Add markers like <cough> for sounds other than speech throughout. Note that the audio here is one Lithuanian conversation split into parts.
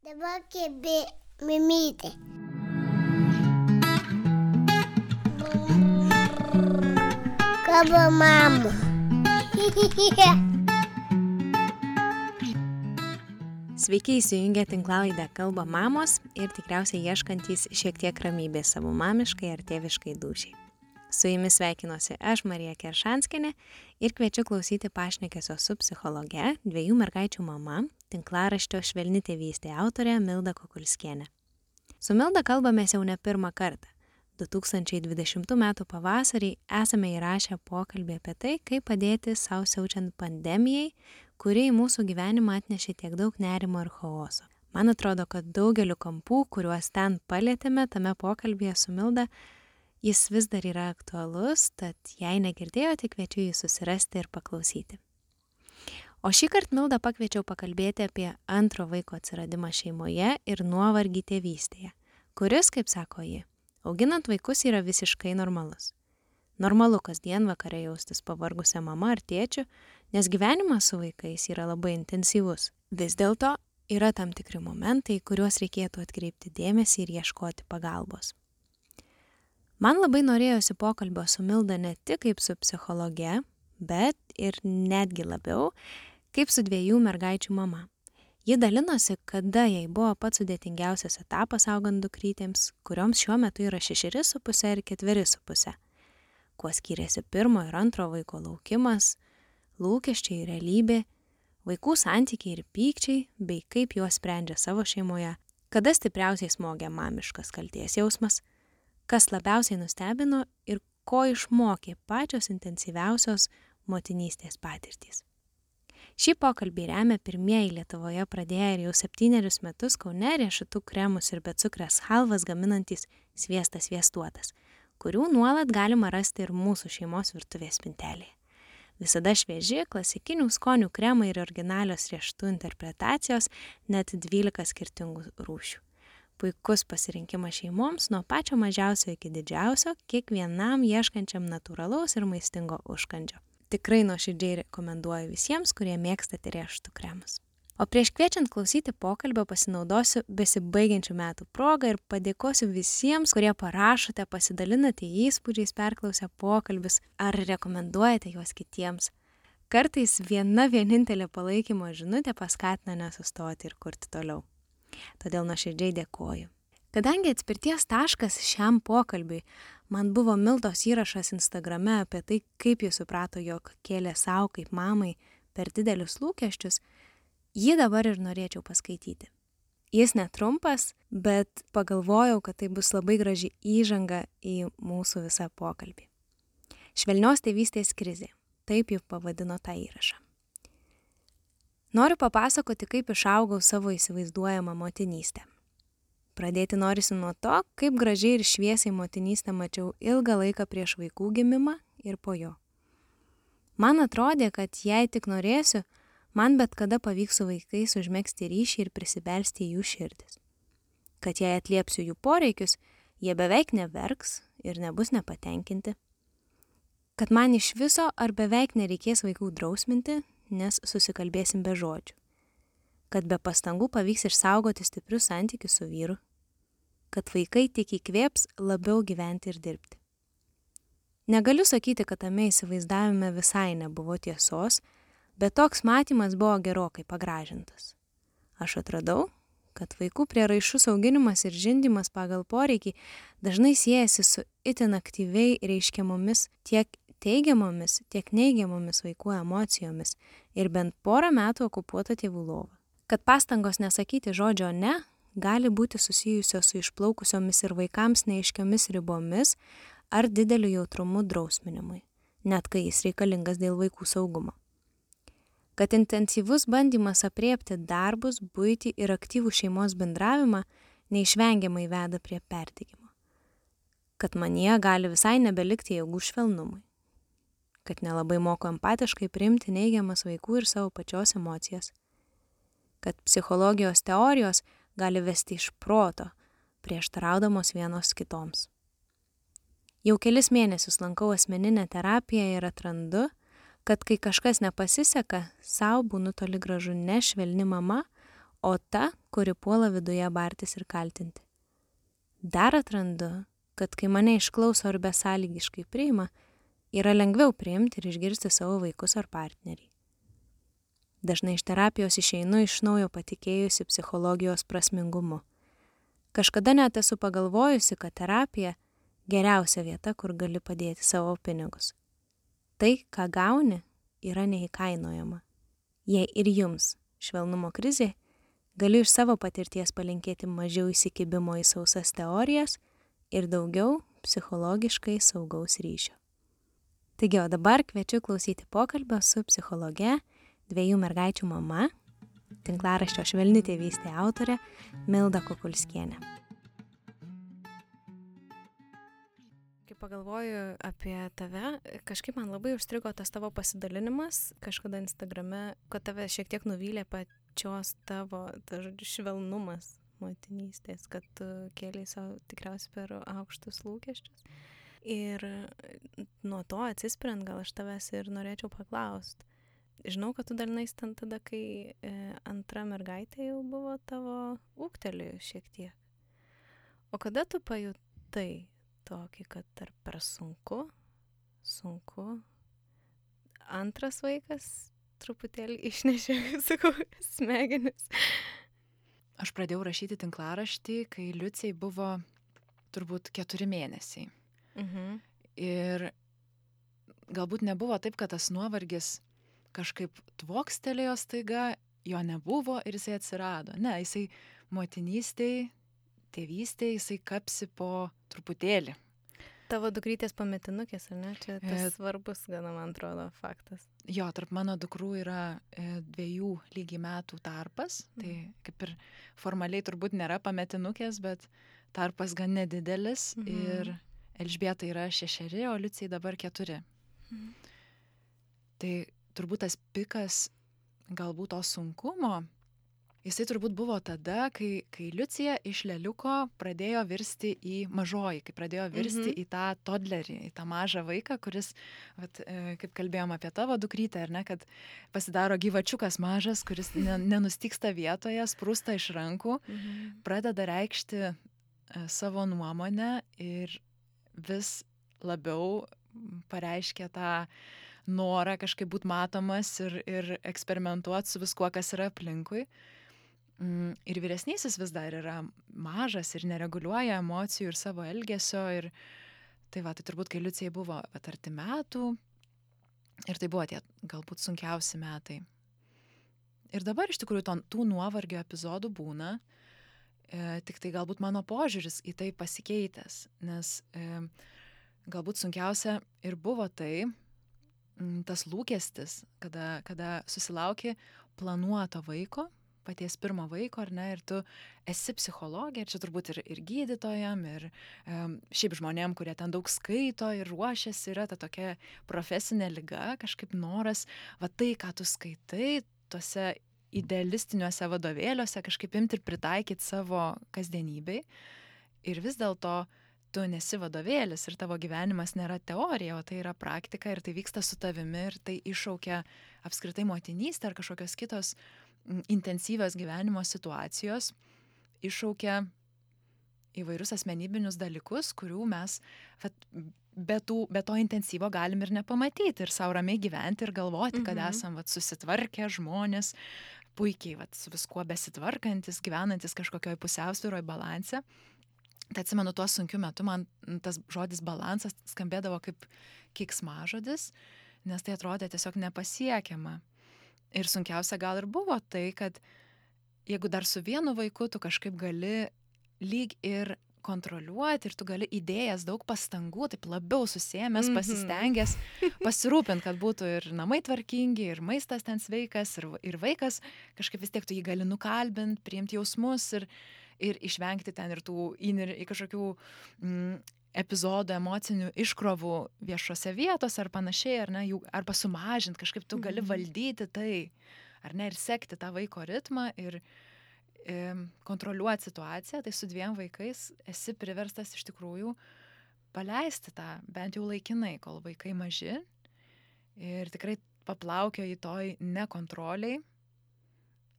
Dabar kėbi mimytė. Kaba mama. <laughs> Sveiki įsijungę tinklalaidę Kalba mamos ir tikriausiai ieškantys šiek tiek ramybės savo mamiškai ar tėviškai dušiai. Su jumis sveikinuosi aš, Marija Keršanskinė, ir kviečiu klausyti pašnekesio su psichologe, dviejų mergaičių mama, tinklaraštio Švelni tėvystė autorė Milda Kokulskienė. Su Milda kalbamės jau ne pirmą kartą. 2020 m. pavasarį esame įrašę pokalbį apie tai, kaip padėti savo siaučiant pandemijai, kuri į mūsų gyvenimą atnešė tiek daug nerimo ir chaoso. Man atrodo, kad daugeliu kampų, kuriuos ten palėtėme tame pokalbėje su Milda, jis vis dar yra aktualus, tad jei negirdėjote, kviečiu jį susirasti ir paklausyti. O šį kartą Mildą pakviečiau pakalbėti apie antro vaiko atsiradimą šeimoje ir nuovargį tėvystėje, kuris, kaip sako ji, Auginant vaikus yra visiškai normalus. Normalu kasdien vakare jaustis pavargusią mamą ar tėčių, nes gyvenimas su vaikais yra labai intensyvus. Vis dėlto yra tam tikri momentai, kuriuos reikėtų atkreipti dėmesį ir ieškoti pagalbos. Man labai norėjosi pokalbio su Milda ne tik kaip su psichologe, bet ir netgi labiau kaip su dviejų mergaičių mama. Ji dalinosi, kada jai buvo pats sudėtingiausias etapas augant dukrytėms, kurioms šiuo metu yra šešeri su pusė ir ketveri su pusė. Kuo skiriasi pirmo ir antro vaiko laukimas, lūkesčiai ir realybė, vaikų santykiai ir pykčiai, bei kaip juos sprendžia savo šeimoje, kada stipriausiai smogia mamiškas kalties jausmas, kas labiausiai nustebino ir ko išmokė pačios intensyviausios motinystės patirtys. Šį pokalbį remia pirmieji Lietuvoje pradėję ir jau septynerius metus Kaune riešutų kremus ir becukrės halvas gaminantis sviestas sviestuotas, kurių nuolat galima rasti ir mūsų šeimos virtuvės spintelėje. Visada švieži, klasikinių skonių kremai ir originalios riešutų interpretacijos, net 12 skirtingų rūšių. Puikus pasirinkimas šeimoms nuo pačio mažiausio iki didžiausio, kiekvienam ieškančiam natūralaus ir maistingo užkandžio tikrai nuoširdžiai rekomenduoju visiems, kurie mėgstate riešutų kremus. O prieš kviečiant klausyti pokalbio pasinaudosiu besibaigiančių metų progą ir padėkosiu visiems, kurie parašote, pasidalinate įspūdžiais, perklausę pokalbis ar rekomenduojate juos kitiems. Kartais viena vienintelė palaikymo žinutė paskatina nesustoti ir kurti toliau. Todėl nuoširdžiai dėkoju. Kadangi atspirties taškas šiam pokalbiui man buvo Miltos įrašas Instagrame apie tai, kaip jis suprato, jog kėlė savo kaip mamai per didelius lūkesčius, jį dabar ir norėčiau paskaityti. Jis netrumpas, bet pagalvojau, kad tai bus labai graži įžanga į mūsų visą pokalbį. Švelnios tėvystės krizė. Taip jau pavadino tą įrašą. Noriu papasakoti, kaip išaugau savo įsivaizduojamą motinystę. Pradėti norisi nuo to, kaip gražiai ir šviesiai motinystę mačiau ilgą laiką prieš vaikų gimimą ir po jo. Man atrodė, kad jei tik norėsiu, man bet kada pavyks su vaikais užmėgsti ryšį ir prisibelsti į jų širdis. Kad jei atliepsiu jų poreikius, jie beveik neverks ir nebus nepatenkinti. Kad man iš viso ar beveik nereikės vaikų drausminti, nes susikalbėsim be žodžių. Kad be pastangų pavyks išsaugoti stiprius santykius su vyru kad vaikai tik įkvėps labiau gyventi ir dirbti. Negaliu sakyti, kad tame įsivaizdavime visai nebuvo tiesos, bet toks matymas buvo gerokai pagražintas. Aš atradau, kad vaikų prieraišus auginimas ir žindimas pagal poreikį dažnai siejasi su itin aktyviai reiškiamomis tiek teigiamomis, tiek neigiamomis vaikų emocijomis ir bent porą metų okupuota tėvų lova. Kad pastangos nesakyti žodžio ne gali būti susijusios su išplaukusiomis ir vaikams neaiškiomis ribomis ar dideliu jautrumu drausminimui, net kai jis reikalingas dėl vaikų saugumo. Kad intensyvus bandymas apriepti darbus, būti ir aktyvų šeimos bendravimą neišvengiamai veda prie perdygimo. Kad manie gali visai nebelikti jėgų švelnumui. Kad nelabai moku empatiškai priimti neigiamas vaikų ir savo pačios emocijas. Kad psichologijos teorijos gali vesti iš proto, prieštaraudamos vienos kitoms. Jau kelis mėnesius lankau asmeninę terapiją ir atrandu, kad kai kažkas nepasiseka, savo būnu toli gražu ne švelni mama, o ta, kuri puola viduje bartis ir kaltinti. Dar atrandu, kad kai mane išklauso ar besąlygiškai priima, yra lengviau priimti ir išgirsti savo vaikus ar partnerį. Dažnai iš terapijos išeinu iš naujo patikėjusi psichologijos prasmingumu. Kažkada net esu pagalvojusi, kad terapija geriausia vieta, kur gali padėti savo pinigus. Tai, ką gauni, yra neįkainojama. Jei ir jums švelnumo krizė, galiu iš savo patirties palinkėti mažiau įsikibimo į sausas teorijas ir daugiau psichologiškai saugaus ryšio. Taigi, o dabar kviečiu klausyti pokalbio su psichologe, dviejų mergaičių mama, tinklaraščio švelni tėvystė autorė Milda Kukulskienė. Kai pagalvoju apie tave, kažkaip man labai užstrigo tas tavo pasidalinimas kažkada Instagrame, kad tave šiek tiek nuvylė pačios tavo ta, žodžiu, švelnumas motinystės, kad tu kėlai savo tikriausiai per aukštus lūkesčius. Ir nuo to atsispirant, gal aš tavęs ir norėčiau paklausti. Žinau, kad tu dalinais ten tada, kai e, antra mergaitė jau buvo tavo ūktelėjus šiek tiek. O kada tu pajutai tokį, kad ar per sunku, sunku, antras vaikas truputėlį <laughs> išnešė, sakau, smegenis. Aš pradėjau rašyti tinklaraštį, kai Liucijai buvo turbūt keturi mėnesiai. Mhm. Ir galbūt nebuvo taip, kad tas nuovargis kažkaip tvokstelėjo staiga, jo nebuvo ir jisai atsirado. Ne, jisai motinystėj, tėvystėj, jisai kapsi po truputėlį. Tavo dukrytės pametinukės, ar ne? Čia tas E, svarbus, gana man atrodo, faktas. Jo, tarp mano dukrų yra e, dviejų lygiai metų tarpas. Tai kaip ir formaliai turbūt nėra pametinukės, bet tarpas gan nedidelis. Mhm. Ir Elžbieta yra šešeri, o Liucijai dabar keturi. Mhm. Tai turbūt tas pikas galbūt to sunkumo, jisai turbūt buvo tada, kai, kai Liucija iš leliuko pradėjo virsti į mažoji, kai pradėjo virsti Mhm. į tą toddlerį, į tą mažą vaiką, kuris, vat, e, kaip kalbėjom apie tavo dukrytę, ar ne, kad pasidaro gyvačiukas mažas, kuris ne, <laughs> nenustiksta vietoje, sprūsta iš rankų, Mhm. pradeda reikšti e, savo nuomonę ir vis labiau pareiškia tą norą kažkaip būti matomas ir, ir eksperimentuoti su viskuo, kas yra aplinkui. Mm, Ir vyresnysis vis dar yra mažas ir nereguliuoja emocijų ir savo elgesio. Ir tai va, tai turbūt, kai Liucijai buvo vat, arti metų ir tai buvo tie galbūt sunkiausi metai. Ir dabar iš tikrųjų to, tų nuovargio epizodų būna, e, tik tai galbūt mano požiūris į tai pasikeitęs, nes e, galbūt sunkiausia ir buvo tai, mm, tas lūkestis, kada, kada susilauki planuoto vaiko, paties pirmo vaiko, ar ne, ir tu esi psichologė, ir čia turbūt ir, ir gydytojam, ir um, šiaip žmonėm, kurie ten daug skaito ir ruošiasi, yra ta tokia profesinė lyga, kažkaip noras, va tai, ką tu skaitai, tuose idealistiniuose vadovėliuose kažkaip imti ir pritaikyti savo kasdienybei. Ir vis dėlto tu nesi vadovėlis ir tavo gyvenimas nėra teorija, o tai yra praktika ir tai vyksta su tavimi ir tai iššaukia apskritai motinystę ar kažkokios kitos intensyvios gyvenimo situacijos, iššaukia įvairius asmenybinius dalykus, kurių mes vat, be, tų, be to intensyvo galim ir nepamatyti ir savo ramiai gyventi ir galvoti, kad Mhm. esam vat, susitvarkę žmonės, puikiai vat, su viskuo besitvarkantis, gyvenantis kažkokioj pusiausvyroj balanse. Tai atsimenu, tuo sunkiu metu man tas žodis balansas skambėdavo kaip kiksmažodis, nes tai atrodė tiesiog nepasiekiama. Ir sunkiausia gal ir buvo tai, kad jeigu dar su vienu vaiku tu kažkaip gali lyg ir kontroliuoti ir tu gali įdėjęs daug pastangų, taip labiau susėmęs, Mhm. pasistengęs pasirūpinti, kad būtų ir namai tvarkingi, ir maistas ten sveikas, ir, ir vaikas kažkaip vis tiek tu jį gali nukalbinti, priimti jausmus ir, ir išvengti ten ir tų į kažkokių mm, epizodų emocinių iškrovų viešose vietose ar panašiai, ar ne, jų, arba sumažinti, kažkaip tu gali Mhm. valdyti tai, ar ne, ir sekti tą vaiko ritmą ir kontroliuoti situaciją, tai su dviem vaikais esi priverstas iš tikrųjų paleisti tą, bent jau laikinai, kol vaikai maži ir tikrai paplaukio į toj nekontroliai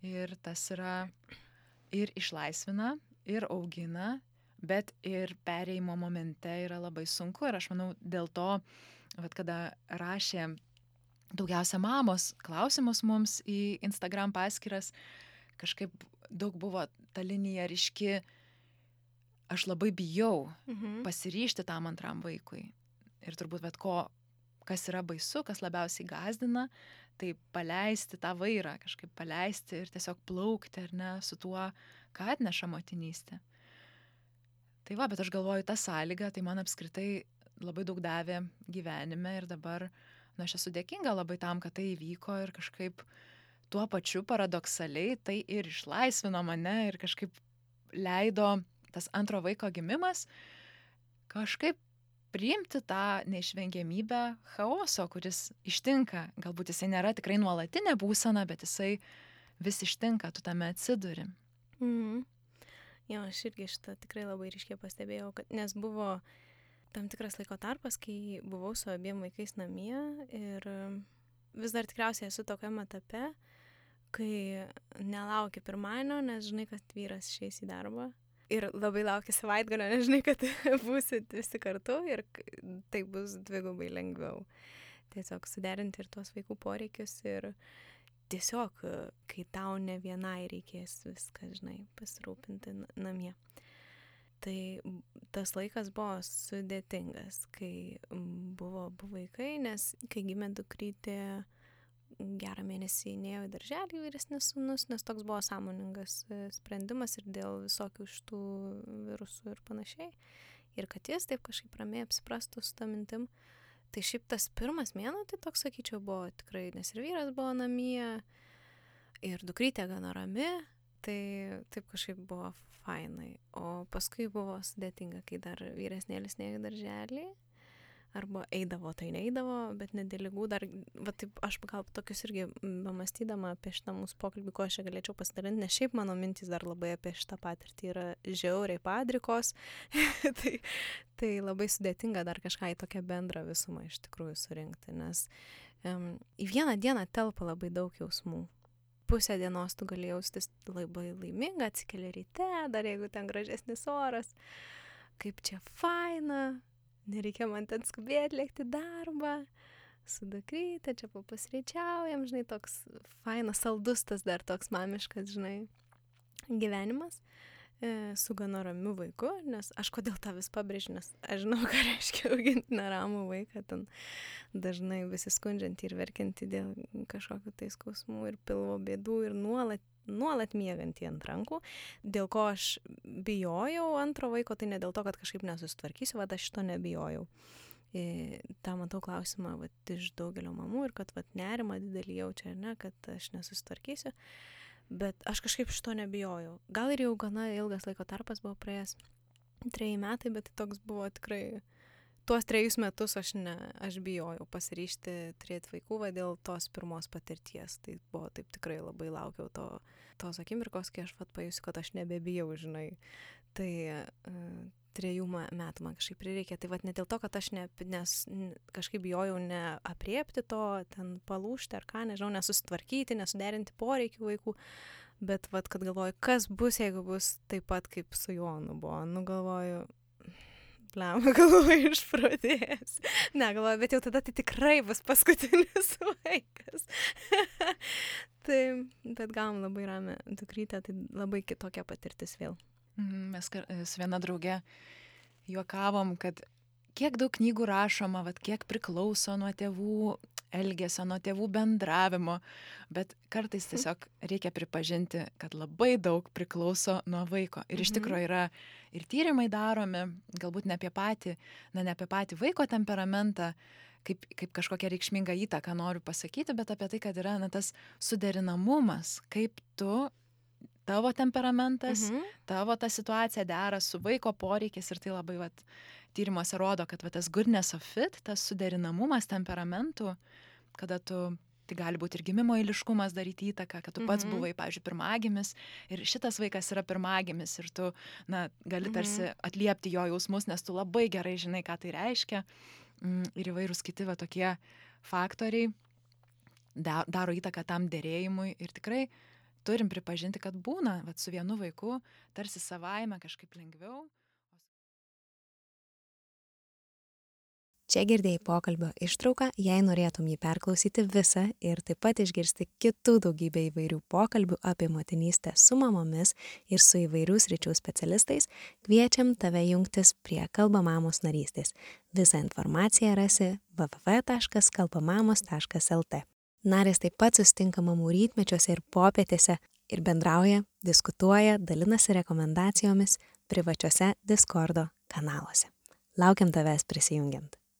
Ir tas yra ir išlaisvina, ir augina, bet ir pereimo momente yra labai sunku. Ir aš manau, dėl to, vat, kada rašė daugiausia mamos klausimus mums į Instagram paskiras, kažkaip daug buvo ta linija ryški, aš labai bijau Mhm. pasiryšti tam antram vaikui. Ir turbūt bet ko, kas yra baisu, kas labiausiai gazdina, tai paleisti tą vairą, kažkaip paleisti ir tiesiog plaukti, ar ne, su tuo, ką atneša motinystė. Tai va, bet aš galvoju, ta sąlyga, tai man apskritai labai daug davė gyvenime ir dabar, na, aš esu dėkinga labai tam, kad tai įvyko ir kažkaip tuo pačiu paradoksaliai tai ir išlaisvino mane ir kažkaip leido tas antro vaiko gimimas kažkaip priimti tą neišvengiamybę chaoso, kuris ištinka. Galbūt jisai nėra tikrai nuolatinė būsena, bet jisai vis ištinka, tu tame atsiduri. Mhm. Jo, aš irgi šitą tikrai labai ryškiai pastebėjau, kad, nes buvo tam tikras laiko tarpas, kai buvau su abiem vaikais namie ir vis dar tikriausiai esu tokiam etape, kai nelauki pirmadienio, nes žinai, kad vyras išeis į darbą. Ir labai lauki savaitgalio, nes žinai, kad <laughs> būsit visi kartu ir tai bus dvigubai lengviau. Tiesiog suderinti ir tuos vaikų poreikius ir tiesiog, kai tau ne vienai reikės viską, žinai, pasirūpinti na- namie. Tai tas laikas buvo sudėtingas, kai buvo abu vaikai, nes kai gimė dukrytė, gerą mėnesį nėjo į darželį vyresnis sunus, nes toks buvo sąmoningas e, sprendimas ir dėl visokių šitų virusų ir panašiai. Ir kad jis taip kažkaip ramiai apsiprastų su tą mintim. Tai šiaip tas pirmas mėnuo, tai toks, sakyčiau, buvo tikrai, nes ir vyras buvo namie, ir dukrytė gana rami, tai taip kažkaip buvo fainai. O paskui buvo sudėtinga, kai dar vyresnėlis neėjo į darželį, arba eidavo, tai neįdavo, bet ne dėl lygų dar, va taip, aš gal tokius irgi pamastydama apie šitą mūsų pokalbį, ko aš čia galėčiau pasidalinti, nes šiaip mano mintys dar labai apie šitą patirtį yra žiauriai padrikos, <laughs> tai, tai labai sudėtinga dar kažką į tokią bendrą visumą iš tikrųjų surinkti, nes um, į vieną dieną telpa labai daug jausmų. Pusę dienos tu gali jaustis labai laiminga, atsikeli ryte, dar jeigu ten gražesnis oras, kaip čia faina, nereikia man ten skubėti, lėkti darbą, su dukryte, čia papusryčiaujam, žinai, toks fainas, saldus tas dar toks mamiškas, žinai, gyvenimas. e, su gana ramiu vaiku, nes aš kodėl tą vis pabrėžiu, nes aš žinau, <laughs> ką reiškia auginti neramų vaiką, ten dažnai visi skundžiantį ir verkiantį dėl kažkokių tai skausmų ir pilvo bėdų ir nuolat, nuolat miegantį ant rankų, dėl ko aš bijojau antro vaiko, tai ne dėl to, kad kažkaip nesusitvarkysiu, vad aš šito nebijojau. E, tą matau klausimą vat, iš daugelio mamų ir kad vat, nerima didelį jaučia, ne, kad aš nesusitvarkysiu. Bet aš kažkaip šito nebijojau. Gal ir jau gana ilgas laiko tarpas buvo praėjęs, treji metai, bet tai toks buvo tikrai, tuos trejus metus aš, ne, aš bijojau pasiryšti turėti vaikų va, dėl tos pirmos patirties. Tai buvo taip tikrai labai laukiau to, tos akimirkos, kai aš vat pajusiu, kad aš nebebijau, žinai. Tai uh, trejų metų man kažkaip prireikė. Tai vad ne dėl to, kad aš ne, nes kažkaip bijojau neapriepti to, ten palūšti ar ką, nežinau, nesusitvarkyti, nesuderinti poreikių vaikų. Bet vad, kad galvoju, kas bus, jeigu bus taip pat kaip su Jonu buvo. Nu galvoju, Blem, <laughs> galvoju, išpradėjęs. Ne, galvoju, bet jau tada tai tikrai bus paskutinis <laughs> vaikas. <laughs> tai, bet gavom labai ramią dukrytę, tai labai kitokia patirtis vėl. Mhm, Mes kar- su viena drauge juokavom, kad kiek daug knygų rašoma, vat, kiek priklauso nuo tėvų elgesio, nuo tėvų bendravimo, bet kartais tiesiog reikia pripažinti, kad labai daug priklauso nuo vaiko. Ir iš Mhm. tikrųjų yra ir tyrimai daromi, galbūt ne apie patį, na ne apie patį vaiko temperamentą, kaip, kaip kažkokią reikšmingą įtaką noriu pasakyti, bet apie tai, kad yra na, tas suderinamumas, kaip tu, tavo temperamentas, Mhm. tavo ta situacija dera su vaiko poreikis ir tai labai vat, tyrimuose rodo, kad vat, tas goodness of fit, tas suderinamumas temperamentų, kada tu, tai gali būti ir gimimo eiliškumas daryti įtaką, kad tu pats Mhm. buvai, pavyzdžiui, pirmagimis ir šitas vaikas yra pirmagimis ir tu, na, gali Mhm. tarsi atliepti jo jausmus, nes tu labai gerai žinai, ką tai reiškia mm, ir įvairūs kiti va tokie faktoriai da- daro įtaką tam dėrėjimui ir tikrai turim pripažinti, kad būna, vat, su vienu vaiku, tarsi savaime kažkaip lengviau. Čia girdėjai pokalbio ištrauką, jei norėtum jį perklausyti visą ir taip pat išgirsti kitų daugybę įvairių pokalbių apie motinystę su mamomis ir su įvairių sričių specialistais, kviečiam tave jungtis prie Kalbamamos narystės. Visą informaciją rasi www.kalbamamos.lt. Narės taip pat sustinka mamų rytmečiuose ir popietėse ir bendrauja, diskutuoja, dalinasi rekomendacijomis privačiose Discordo kanaluose. Laukiam tavęs prisijungiant.